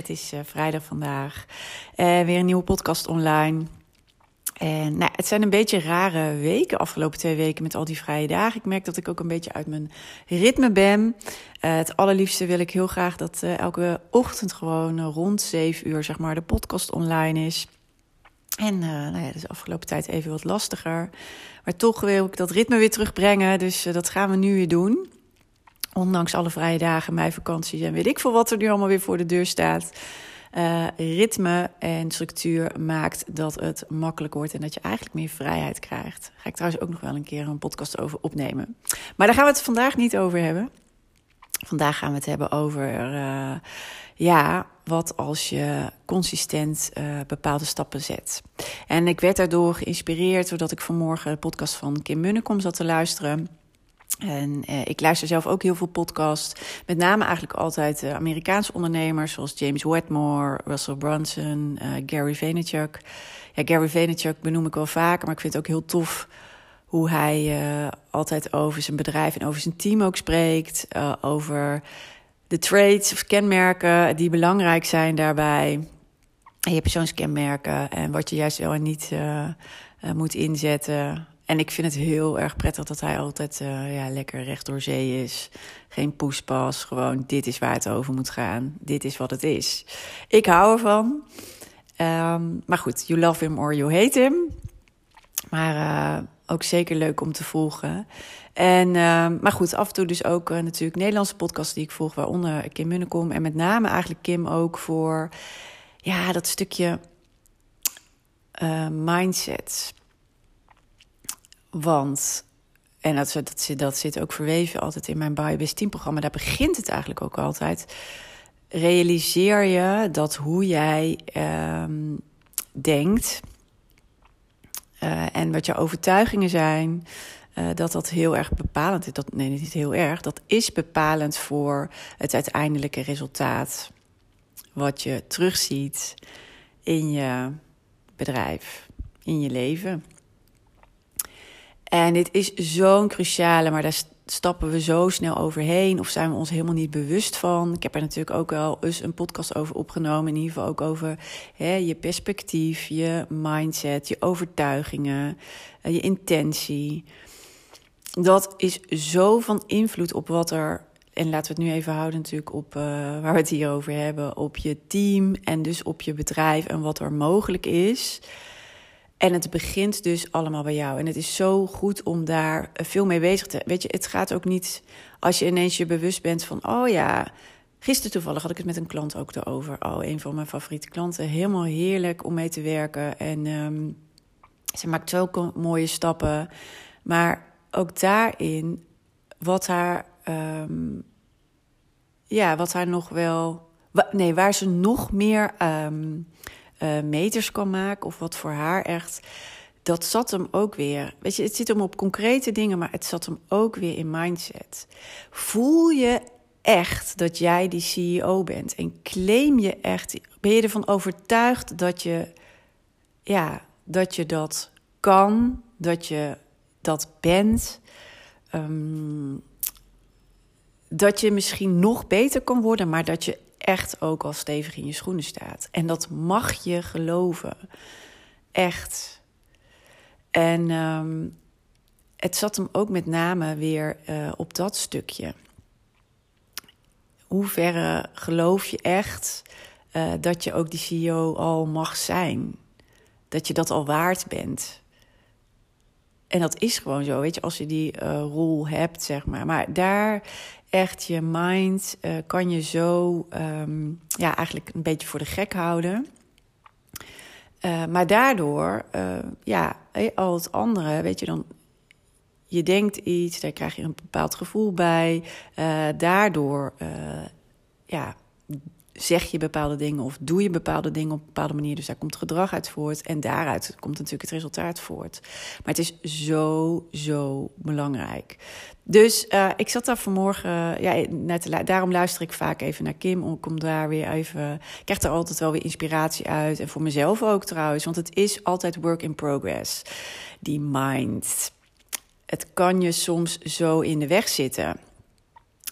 Het is uh, vrijdag vandaag. Uh, weer een nieuwe podcast online. En nou, het zijn een beetje rare weken, afgelopen twee weken met al die vrije dagen. Ik merk dat ik ook een beetje uit mijn ritme ben. Uh, het allerliefste wil ik heel graag dat elke ochtend gewoon rond zeven uur zeg maar, de podcast online is. En nou ja, dat is de afgelopen tijd even wat lastiger. Maar toch wil ik dat ritme weer terugbrengen. Dus dat gaan we nu weer doen. Ondanks alle vrije dagen, mijn vakanties en weet ik veel wat er nu allemaal weer voor de deur staat. Uh, ritme en structuur maakt dat het makkelijk wordt en dat je eigenlijk meer vrijheid krijgt. Ga ik trouwens ook nog wel een keer een podcast over opnemen. Maar daar gaan we het vandaag niet over hebben. Vandaag gaan we het hebben over, uh, ja, wat als je consistent uh, bepaalde stappen zet. En ik werd daardoor geïnspireerd doordat ik vanmorgen de podcast van Kim Munnekom zat te luisteren. En eh, ik luister zelf ook heel veel podcasts. Met name eigenlijk altijd uh, Amerikaanse ondernemers zoals James Wedmore, Russell Brunson, uh, Gary Vaynerchuk. Ja, Gary Vaynerchuk benoem ik wel vaker, maar ik vind het ook heel tof hoe hij altijd over zijn bedrijf en over zijn team ook spreekt. over de traits of kenmerken die belangrijk zijn daarbij. En je persoonskenmerken en wat je juist wel en niet moet inzetten. En ik vind het heel erg prettig dat hij altijd uh, ja, lekker recht door zee is. Geen poespas, gewoon dit is waar het over moet gaan. Dit is wat het is. Ik hou ervan. Um, maar goed, you love him or you hate him. Maar uh, ook zeker leuk om te volgen. En, uh, maar goed, af en toe dus ook uh, natuurlijk Nederlandse podcasts die ik volg, waaronder Kim Munnekom. En met name eigenlijk Kim ook voor ja, dat stukje mindset want, en dat, dat, dat zit ook verweven altijd in mijn BioBest Team programma, daar begint het eigenlijk ook altijd. Realiseer je dat hoe jij um, denkt uh, en wat je overtuigingen zijn, uh, dat dat heel erg bepalend is. Dat, nee, niet heel erg. Dat is bepalend voor het uiteindelijke resultaat. Wat je terugziet in je bedrijf, in je leven. En dit is zo'n cruciale, maar daar stappen we zo snel overheen of zijn we ons helemaal niet bewust van. Ik heb er natuurlijk ook wel eens een podcast over opgenomen, in ieder geval ook over hè, je perspectief, je mindset, je overtuigingen, eh, je intentie. Dat is zo van invloed op wat er en laten we het nu even houden natuurlijk op uh, waar we het hier over hebben, op je team en dus op je bedrijf en wat er mogelijk is. En het begint dus allemaal bij jou. En het is zo goed om daar veel mee bezig te Weet je, het gaat ook niet als je ineens je bewust bent van: oh ja, gisteren toevallig had ik het met een klant ook erover. Oh, een van mijn favoriete klanten. Helemaal heerlijk om mee te werken. En um, ze maakt zulke mooie stappen. Maar ook daarin, wat haar. Um, ja, wat haar nog wel. Nee, waar ze nog meer. Um, uh, meters kan maken of wat voor haar echt. Dat zat hem ook weer. Weet je, het zit hem op concrete dingen, maar het zat hem ook weer in mindset. Voel je echt dat jij die CEO bent en claim je echt, ben je ervan overtuigd dat je, ja, dat je dat kan, dat je dat bent, um, dat je misschien nog beter kan worden, maar dat je echt ook al stevig in je schoenen staat. En dat mag je geloven. Echt. En um, het zat hem ook met name weer uh, op dat stukje. Hoe verre geloof je echt uh, dat je ook die CEO al mag zijn? Dat je dat al waard bent? En dat is gewoon zo, weet je, als je die uh, rol hebt, zeg maar. Maar daar echt je mind uh, kan je zo, um, ja, eigenlijk een beetje voor de gek houden. Uh, maar daardoor, ja, al het andere, weet je, dan je denkt iets, daar krijg je een bepaald gevoel bij. Daardoor ja, zeg je bepaalde dingen of doe je bepaalde dingen op bepaalde manier. Dus daar komt gedrag uit voort en daaruit komt natuurlijk het resultaat voort. Maar het is zo, zo belangrijk. Dus uh, ik zat daar vanmorgen, ja, net, daarom luister ik vaak even naar Kim. Om, om daar weer even, ik krijg er altijd wel weer inspiratie uit. En voor mezelf ook trouwens, want het is altijd work in progress. Die mind het kan je soms zo in de weg zitten.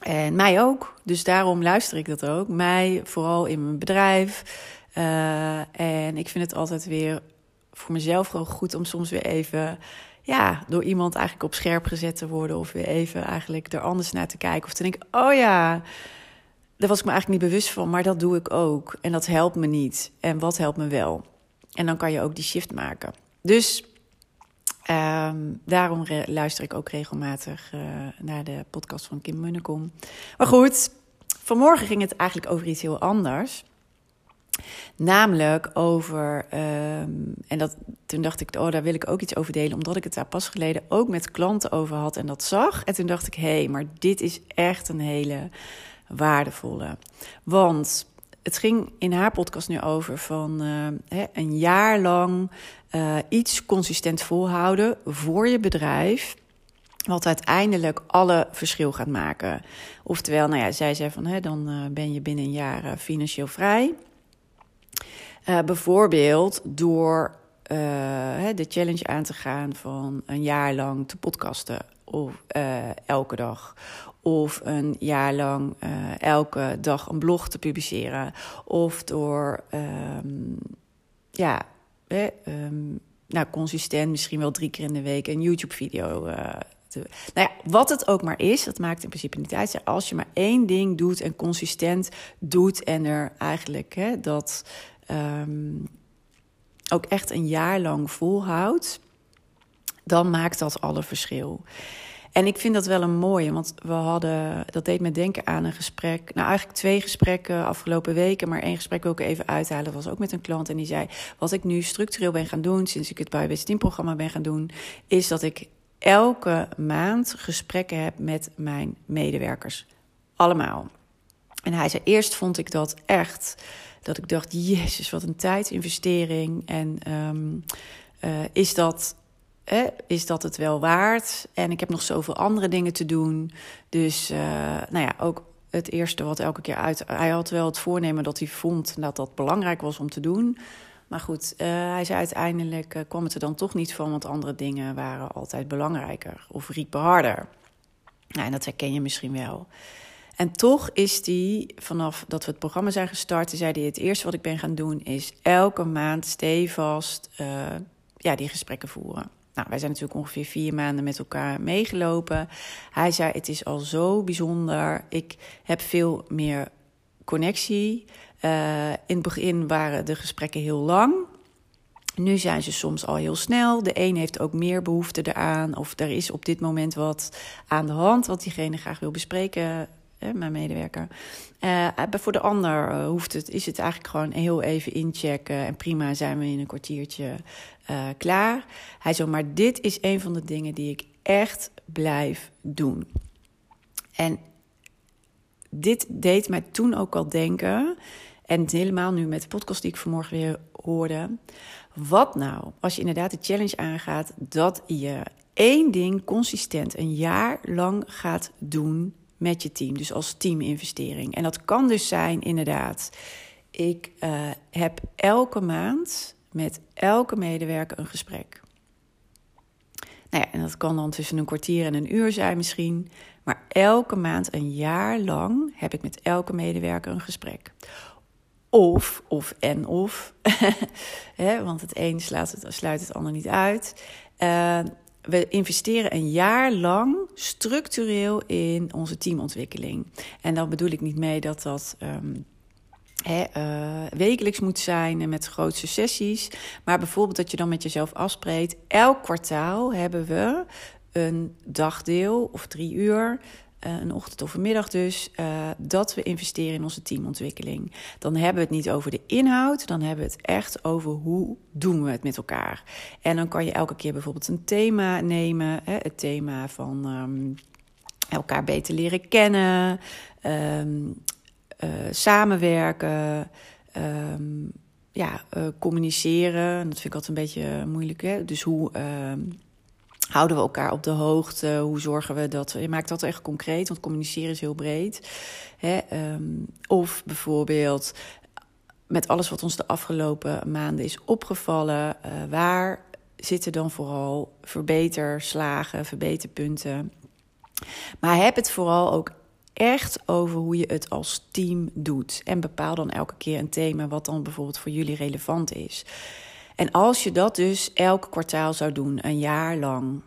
En mij ook. Dus daarom luister ik dat ook. Mij vooral in mijn bedrijf. Uh, en ik vind het altijd weer voor mezelf gewoon goed om soms weer even. Ja, door iemand eigenlijk op scherp gezet te worden. Of weer even eigenlijk er anders naar te kijken. Of te denken: oh ja, daar was ik me eigenlijk niet bewust van. Maar dat doe ik ook. En dat helpt me niet. En wat helpt me wel? En dan kan je ook die shift maken. Dus Um, daarom luister ik ook regelmatig uh, naar de podcast van Kim Munnekom. Maar goed, vanmorgen ging het eigenlijk over iets heel anders. Namelijk over, um, en dat, toen dacht ik, oh, daar wil ik ook iets over delen, omdat ik het daar pas geleden ook met klanten over had en dat zag. En toen dacht ik, hé, hey, maar dit is echt een hele waardevolle. Want het ging in haar podcast nu over van uh, een jaar lang uh, iets consistent volhouden voor je bedrijf. Wat uiteindelijk alle verschil gaat maken. Oftewel, nou ja, zij zei van hè, dan uh, ben je binnen een jaar financieel vrij. bijvoorbeeld door de challenge aan te gaan van een jaar lang te podcasten of, elke dag of een jaar lang uh, elke dag een blog te publiceren. Of door, um, ja, um, nou, consistent, misschien wel drie keer in de week een YouTube-video te. Nou ja, wat het ook maar is, dat maakt in principe niet uit. Als je maar één ding doet en consistent doet en er eigenlijk hè, dat um, ook echt een jaar lang volhoudt, dan maakt dat alle verschil. En ik vind dat wel een mooie, want we hadden, dat deed me denken aan een gesprek. Nou, eigenlijk twee gesprekken afgelopen weken, maar één gesprek wil ik even uithalen. Was ook met een klant en die zei: Wat ik nu structureel ben gaan doen, sinds ik het bij Team programma ben gaan doen, is dat ik elke maand gesprekken heb met mijn medewerkers. Allemaal. En hij zei: Eerst vond ik dat echt, dat ik dacht: Jezus, wat een tijdsinvestering. En um, uh, is dat is dat het wel waard? En ik heb nog zoveel andere dingen te doen. Dus uh, nou ja, ook het eerste wat elke keer uit. Hij had wel het voornemen dat hij vond dat dat belangrijk was om te doen. Maar goed, uh, hij zei uiteindelijk kwam het er dan toch niet van, want andere dingen waren altijd belangrijker of riepen harder. Nou, en dat herken je misschien wel. En toch is hij, vanaf dat we het programma zijn gestart, zei hij: Het eerste wat ik ben gaan doen is elke maand stevast uh, ja, die gesprekken voeren. Nou, wij zijn natuurlijk ongeveer vier maanden met elkaar meegelopen. Hij zei: Het is al zo bijzonder. Ik heb veel meer connectie. Uh, in het begin waren de gesprekken heel lang. Nu zijn ze soms al heel snel. De een heeft ook meer behoefte eraan. Of er is op dit moment wat aan de hand wat diegene graag wil bespreken mijn medewerker. Uh, voor de ander uh, hoeft het, is het eigenlijk gewoon heel even inchecken. En prima zijn we in een kwartiertje klaar. Hij zo, maar dit is een van de dingen die ik echt blijf doen. En dit deed mij toen ook al denken. En helemaal nu met de podcast die ik vanmorgen weer hoorde. Wat nou als je inderdaad de challenge aangaat dat je één ding consistent een jaar lang gaat doen met je team. Dus als teaminvestering. En dat kan dus zijn, inderdaad. Ik uh, heb elke maand met elke medewerker een gesprek. Nou ja, en dat kan dan tussen een kwartier en een uur zijn misschien. Maar elke maand, een jaar lang, heb ik met elke medewerker een gesprek. Of, of en of. want het een sluit het, sluit het ander niet uit. Uh, we investeren een jaar lang structureel in onze teamontwikkeling. En dan bedoel ik niet mee dat dat. Um, wekelijks moet zijn met grootste sessies. Maar bijvoorbeeld dat je dan met jezelf afspreekt. Elk kwartaal hebben we een dagdeel of drie uur. Uh, een ochtend of een middag dus, uh, dat we investeren in onze teamontwikkeling. Dan hebben we het niet over de inhoud, dan hebben we het echt over hoe doen we het met elkaar. En dan kan je elke keer bijvoorbeeld een thema nemen, hè, het thema van um, elkaar beter leren kennen, um, uh, samenwerken, um, ja, communiceren. Dat vind ik altijd een beetje moeilijk. Hè? Dus hoe houden we elkaar op de hoogte? Hoe zorgen we dat? Je maakt dat echt concreet, want communiceren is heel breed. Hè? Um, of bijvoorbeeld met alles wat ons de afgelopen maanden is opgevallen, uh, waar zitten dan vooral verbeterslagen, verbeterpunten? Maar heb het vooral ook echt over hoe je het als team doet. En bepaal dan elke keer een thema wat dan bijvoorbeeld voor jullie relevant is. En als je dat dus elk kwartaal zou doen, een jaar lang.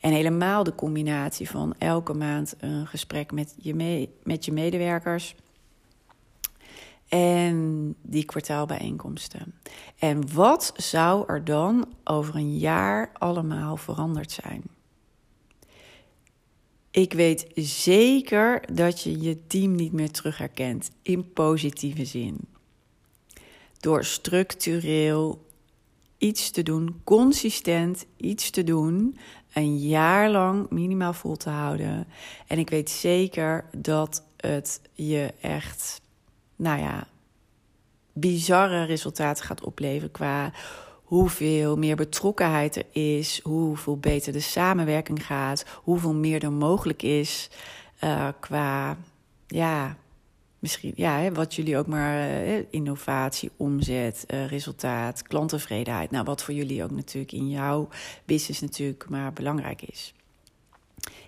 En helemaal de combinatie van elke maand een gesprek met je, met je medewerkers. En die kwartaalbijeenkomsten. En wat zou er dan over een jaar allemaal veranderd zijn? Ik weet zeker dat je je team niet meer terug herkent in positieve zin. Door structureel iets te doen, consistent iets te doen, een jaar lang minimaal vol te houden. En ik weet zeker dat het je echt, nou ja, bizarre resultaten gaat opleveren qua hoeveel meer betrokkenheid er is, hoeveel beter de samenwerking gaat, hoeveel meer er mogelijk is uh, qua ja, misschien, ja, wat jullie ook maar uh, innovatie, omzet, uh, resultaat, klanttevredenheid. Nou, wat voor jullie ook natuurlijk in jouw business natuurlijk maar belangrijk is.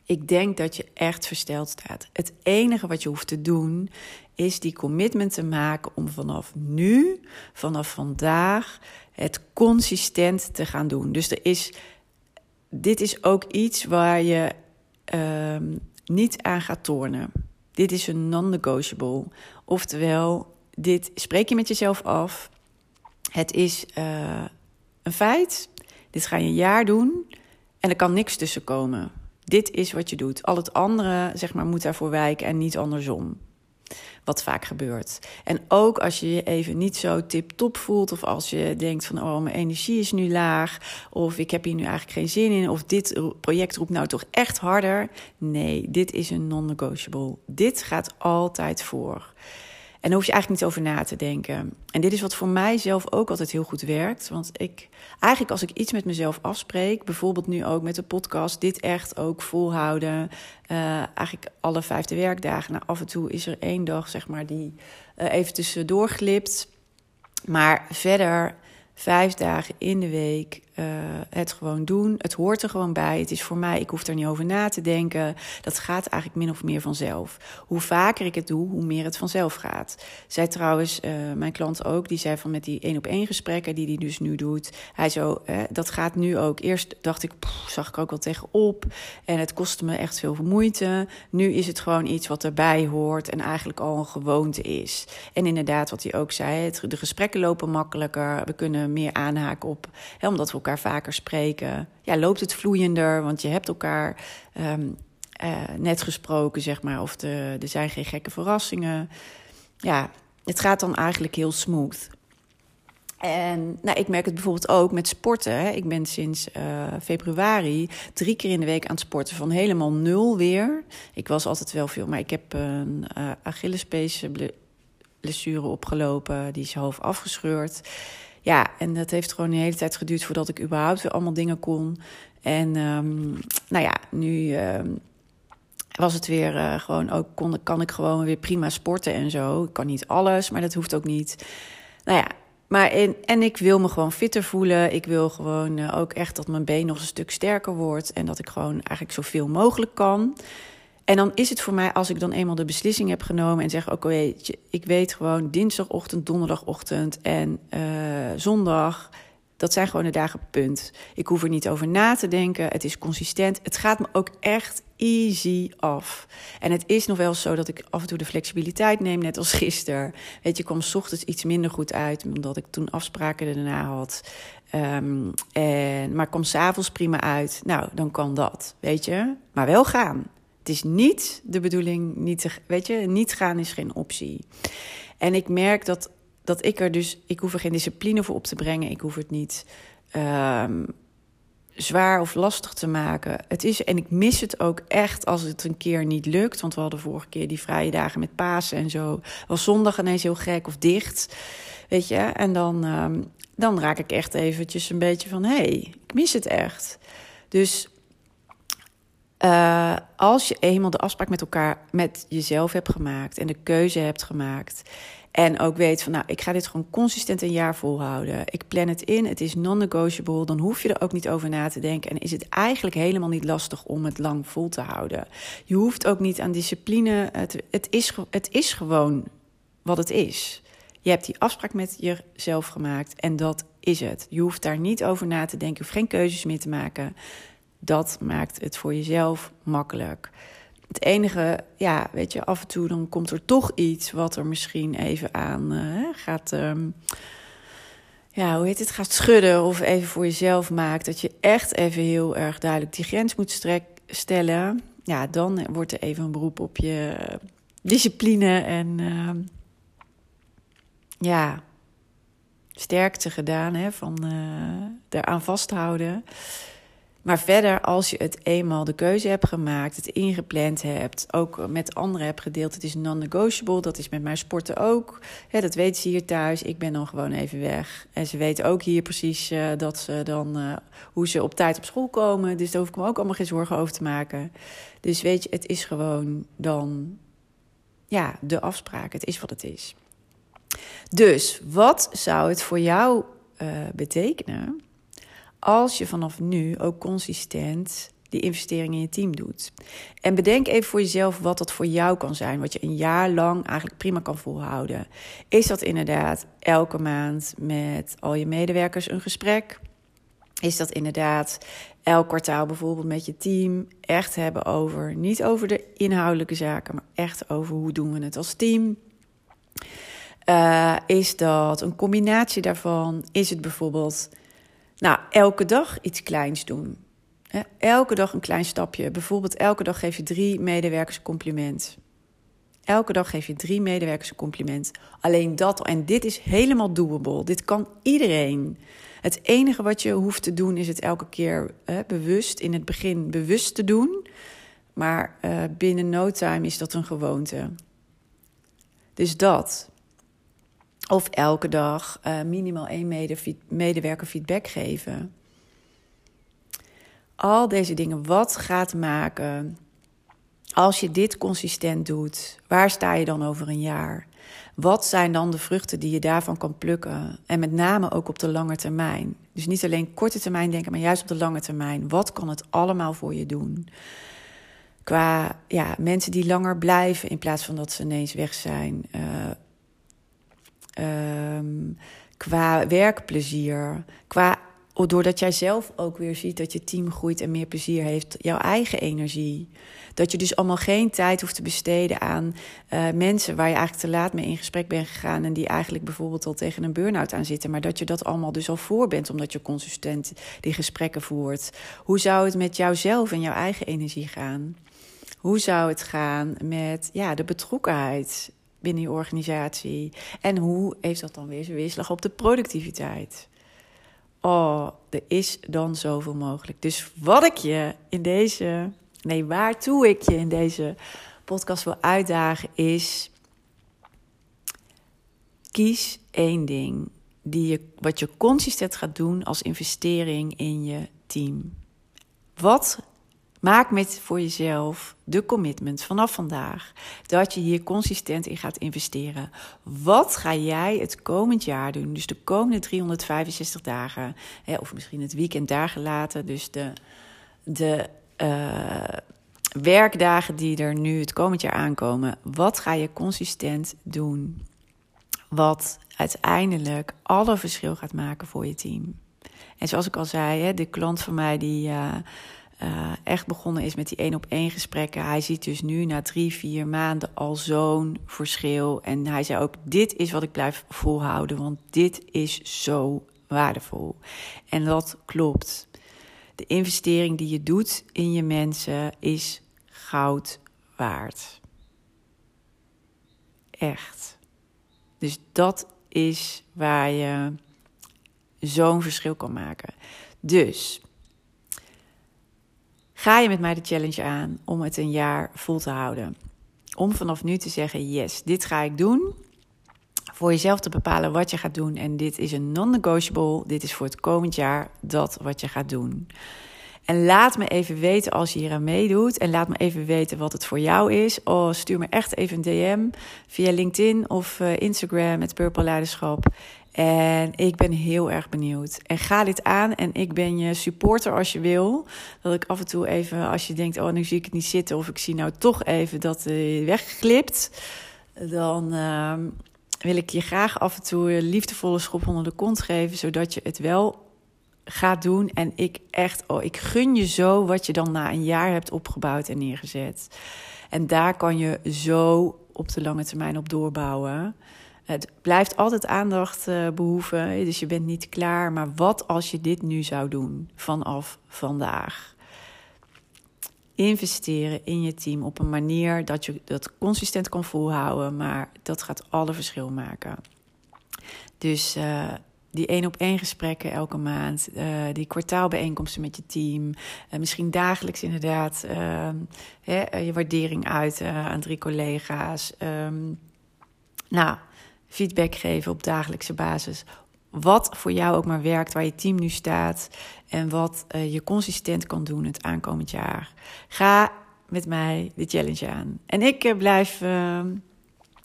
Ik denk dat je echt versteld staat. Het enige wat je hoeft te doen is die commitment te maken om vanaf nu, vanaf vandaag, het consistent te gaan doen. Dus er is, dit is ook iets waar je uh, niet aan gaat tornen. Dit is een non-negotiable. Oftewel, dit spreek je met jezelf af. Het is uh, een feit. Dit ga je een jaar doen. En er kan niks tussen komen. Dit is wat je doet. Al het andere, zeg maar, moet daarvoor wijken en niet andersom. Wat vaak gebeurt. En ook als je je even niet zo tip-top voelt. Of als je denkt van oh, mijn energie is nu laag. Of ik heb hier nu eigenlijk geen zin in. Of dit project roept nou toch echt harder. Nee, dit is een non-negotiable. Dit gaat altijd voor. En daar hoef je eigenlijk niet over na te denken. En dit is wat voor mij zelf ook altijd heel goed werkt. Want ik, eigenlijk als ik iets met mezelf afspreek, bijvoorbeeld nu ook met de podcast, dit echt ook volhouden. Uh, eigenlijk alle vijfde werkdagen. Nou, af en toe is er één dag, zeg maar, die uh, even tussendoor glipt. Maar verder vijf dagen in de week uh, het gewoon doen. Het hoort er gewoon bij. Het is voor mij, ik hoef er niet over na te denken. Dat gaat eigenlijk min of meer vanzelf. Hoe vaker ik het doe, hoe meer het vanzelf gaat. Zij trouwens, uh, mijn klant ook, die zei van met die één op één gesprekken die hij dus nu doet. Hij zo, dat gaat nu ook. Eerst dacht ik, zag ik ook wel tegenop. En het kostte me echt veel moeite. Nu is het gewoon iets wat erbij hoort en eigenlijk al een gewoonte is. En inderdaad, wat hij ook zei, de gesprekken lopen makkelijker. We kunnen meer aanhaken op, hè, omdat we elkaar vaker spreken, ja, loopt het vloeiender, want je hebt elkaar um, uh, net gesproken, zeg maar, of de, er zijn geen gekke verrassingen. Ja, het gaat dan eigenlijk heel smooth. En nou, ik merk het bijvoorbeeld ook met sporten. Ik ben sinds uh, februari drie keer in de week aan het sporten. Van helemaal nul weer. Ik was altijd wel veel, maar ik heb een uh, Achillespees blessure opgelopen. Die is half afgescheurd ja, en dat heeft gewoon een hele tijd geduurd voordat ik überhaupt weer allemaal dingen kon. En um, nou ja, nu um, was het weer uh, gewoon ook, kon, kan ik gewoon weer prima sporten en zo. Ik kan niet alles, maar dat hoeft ook niet. Nou ja, maar en, en ik wil me gewoon fitter voelen. Ik wil gewoon uh, ook echt dat mijn been nog een stuk sterker wordt. En dat ik gewoon eigenlijk zoveel mogelijk kan. En dan is het voor mij, als ik dan eenmaal de beslissing heb genomen en zeg: Oké, okay, ik weet gewoon dinsdagochtend, donderdagochtend en uh, zondag Dat zijn gewoon de dagen, punt. Ik hoef er niet over na te denken. Het is consistent. Het gaat me ook echt easy af. En het is nog wel zo dat ik af en toe de flexibiliteit neem, net als gisteren. Weet je, ik kwam s ochtends iets minder goed uit, omdat ik toen afspraken erna had. Um, en, maar kom s'avonds prima uit. Nou, dan kan dat, weet je. Maar wel gaan. Is niet de bedoeling, niet te, weet je, niet gaan is geen optie. En ik merk dat, dat ik er dus, ik hoef er geen discipline voor op te brengen. Ik hoef het niet um, zwaar of lastig te maken. Het is, en ik mis het ook echt als het een keer niet lukt. Want we hadden vorige keer die vrije dagen met Pasen en zo. Was zondag ineens heel gek of dicht. Weet je, en dan, um, dan raak ik echt eventjes een beetje van... hé, hey, ik mis het echt. Dus uh, als je eenmaal de afspraak met elkaar, met jezelf hebt gemaakt... en de keuze hebt gemaakt... En ook weet van, nou, ik ga dit gewoon consistent een jaar volhouden. Ik plan het in, het is non-negotiable. Dan hoef je er ook niet over na te denken. En is het eigenlijk helemaal niet lastig om het lang vol te houden. Je hoeft ook niet aan discipline. Het, het, is, het is gewoon wat het is. Je hebt die afspraak met jezelf gemaakt en dat is het. Je hoeft daar niet over na te denken, je hoeft geen keuzes meer te maken. Dat maakt het voor jezelf makkelijk. Het enige, ja, weet je, af en toe dan komt er toch iets wat er misschien even aan uh, gaat. Um, ja, hoe heet het? Gaat schudden of even voor jezelf maakt. Dat je echt even heel erg duidelijk die grens moet strek, stellen. Ja, dan wordt er even een beroep op je discipline en uh, ja, sterkte gedaan. Hè, van uh, eraan vasthouden. Maar verder, als je het eenmaal de keuze hebt gemaakt, het ingepland hebt, ook met anderen hebt gedeeld, het is non-negotiable. Dat is met mijn sporten ook. dat weten ze hier thuis. Ik ben dan gewoon even weg. En ze weten ook hier precies uh, dat ze dan uh, hoe ze op tijd op school komen. Dus daar hoef ik me ook allemaal geen zorgen over te maken. Dus weet je, het is gewoon dan ja, de afspraak. Het is wat het is. Dus wat zou het voor jou uh, betekenen? Als je vanaf nu ook consistent die investering in je team doet. En bedenk even voor jezelf wat dat voor jou kan zijn, wat je een jaar lang eigenlijk prima kan volhouden. Is dat inderdaad elke maand met al je medewerkers een gesprek? Is dat inderdaad elk kwartaal bijvoorbeeld met je team echt hebben over, niet over de inhoudelijke zaken, maar echt over hoe doen we het als team? Uh, is dat een combinatie daarvan? Is het bijvoorbeeld nou, elke dag iets kleins doen. Elke dag een klein stapje. Bijvoorbeeld elke dag geef je drie medewerkers compliment. Elke dag geef je drie medewerkers een compliment. Alleen dat, en dit is helemaal doable. Dit kan iedereen. Het enige wat je hoeft te doen is het elke keer bewust, in het begin bewust te doen. Maar uh, binnen no time is dat een gewoonte. Dus dat. Of elke dag uh, minimaal één medewerker feedback geven. Al deze dingen, wat gaat maken als je dit consistent doet? Waar sta je dan over een jaar? Wat zijn dan de vruchten die je daarvan kan plukken? En met name ook op de lange termijn. Dus niet alleen korte termijn denken, maar juist op de lange termijn. Wat kan het allemaal voor je doen? Qua ja, mensen die langer blijven in plaats van dat ze ineens weg zijn. Uh, um, qua werkplezier, qua doordat jij zelf ook weer ziet dat je team groeit en meer plezier heeft, jouw eigen energie. Dat je dus allemaal geen tijd hoeft te besteden aan uh, mensen waar je eigenlijk te laat mee in gesprek bent gegaan en die eigenlijk bijvoorbeeld al tegen een burn-out aan zitten, maar dat je dat allemaal dus al voor bent omdat je consistent die gesprekken voert. Hoe zou het met jouzelf en jouw eigen energie gaan? Hoe zou het gaan met ja, de betrokkenheid binnen je organisatie? En hoe heeft dat dan weer zijn weerslag op de productiviteit? Oh, er is dan zoveel mogelijk. Dus wat ik je in deze, nee, waartoe ik je in deze podcast wil uitdagen is: kies één ding die je, wat je consistent gaat doen als investering in je team. Wat Maak met voor jezelf de commitment vanaf vandaag dat je hier consistent in gaat investeren. Wat ga jij het komend jaar doen? Dus de komende 365 dagen, hè, of misschien het weekend dagen later, dus de, de uh, werkdagen die er nu het komend jaar aankomen. Wat ga je consistent doen? Wat uiteindelijk alle verschil gaat maken voor je team. En zoals ik al zei, hè, de klant van mij die uh, uh, echt begonnen is met die één op één gesprekken. Hij ziet dus nu na drie, vier maanden al zo'n verschil. En hij zei ook: Dit is wat ik blijf volhouden, want dit is zo waardevol. En dat klopt. De investering die je doet in je mensen is goud waard. Echt. Dus dat is waar je zo'n verschil kan maken. Dus ga je met mij de challenge aan om het een jaar vol te houden. Om vanaf nu te zeggen: yes, dit ga ik doen. Voor jezelf te bepalen wat je gaat doen. En dit is een non-negotiable. Dit is voor het komend jaar dat wat je gaat doen. En laat me even weten als je hier aan meedoet. En laat me even weten wat het voor jou is. Oh, stuur me echt even een DM via LinkedIn of uh, Instagram, het Purple Leiderschap. En ik ben heel erg benieuwd. En ga dit aan. En ik ben je supporter als je wil. Dat ik af en toe even, als je denkt, oh, nu zie ik het niet zitten. Of ik zie nou toch even dat het wegglipt. Dan uh, wil ik je graag af en toe een liefdevolle schop onder de kont geven. Zodat je het wel gaat doen. En ik echt, oh, ik gun je zo wat je dan na een jaar hebt opgebouwd en neergezet. En daar kan je zo op de lange termijn op doorbouwen. Het blijft altijd aandacht uh, behoeven, dus je bent niet klaar. Maar wat als je dit nu zou doen vanaf vandaag? Investeren in je team op een manier dat je dat consistent kan volhouden, maar dat gaat alle verschil maken. Dus uh, die één op één gesprekken elke maand, uh, die kwartaalbijeenkomsten met je team, misschien dagelijks inderdaad hè, je waardering uit aan drie collega's. Um, nou, feedback geven op dagelijkse basis. Wat voor jou ook maar werkt, waar je team nu staat en wat je consistent kan doen het aankomend jaar. Ga met mij de challenge aan. En ik blijf. Ehm,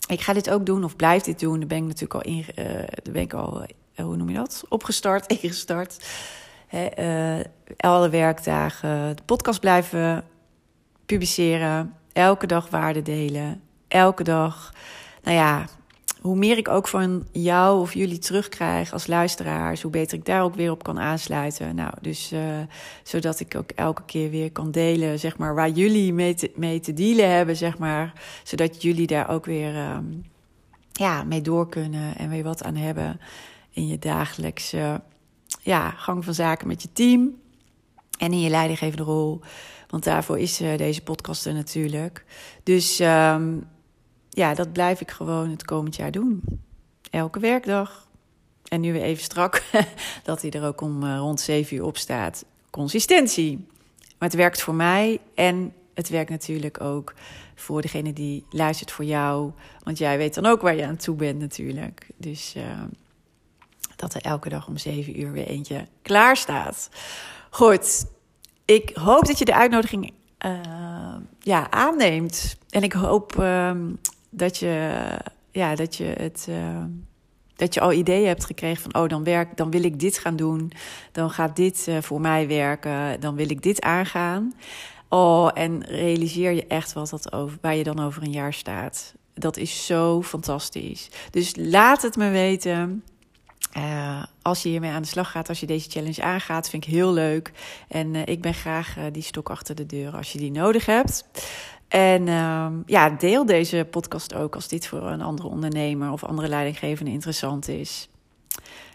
ik ga dit ook doen, of blijf dit doen. Daar ben ik natuurlijk al in. daar ben ik al eh, hoe noem je dat? Opgestart, ingestart. He, alle werkdagen de podcast blijven publiceren. Elke dag waarde delen. Elke dag. Nou ja, hoe meer ik ook van jou of jullie terugkrijg als luisteraars, hoe beter ik daar ook weer op kan aansluiten. Nou, dus uh, zodat ik ook elke keer weer kan delen, zeg maar, waar jullie mee te, mee te dealen hebben, zeg maar. Zodat jullie daar ook weer um, ja, mee door kunnen en weer wat aan hebben in je dagelijkse ja, gang van zaken met je team en in je leidinggevende rol. Want daarvoor is uh, deze podcast er natuurlijk. Dus um, ja, dat blijf ik gewoon het komend jaar doen. Elke werkdag. En nu weer even strak, dat hij er ook om uh, rond 7 uur op staat. Consistentie. Maar het werkt voor mij en het werkt natuurlijk ook voor degene die luistert voor jou. Want jij weet dan ook waar je aan toe bent natuurlijk. Dus uh, dat er elke dag om zeven uur weer eentje klaar staat. Goed, ik hoop dat je de uitnodiging uh, ja, aanneemt. En ik hoop uh, dat, je, ja, dat je het. Uh, dat je al ideeën hebt gekregen van, oh, dan, werk, dan wil ik dit gaan doen. Dan gaat dit uh, voor mij werken. Dan wil ik dit aangaan. Oh, en realiseer je echt wat dat over, waar je dan over een jaar staat. Dat is zo fantastisch. Dus laat het me weten. Uh, als je hiermee aan de slag gaat, als je deze challenge aangaat, vind ik heel leuk. En ik ben graag die stok achter de deur als je die nodig hebt. En uh, ja, deel deze podcast ook als dit voor een andere ondernemer of andere leidinggevende interessant is.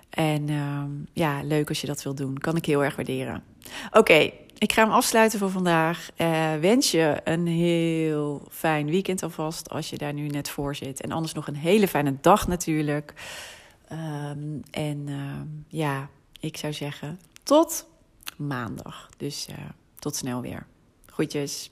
En ehm, ja, leuk als je dat wilt doen. Kan ik heel erg waarderen. Oké, ik ga hem afsluiten voor vandaag. wens je een heel fijn weekend alvast als je daar nu net voor zit. En anders nog een hele fijne dag natuurlijk. Um, en ja, ik zou zeggen tot maandag. Dus uh, tot snel weer. Groetjes.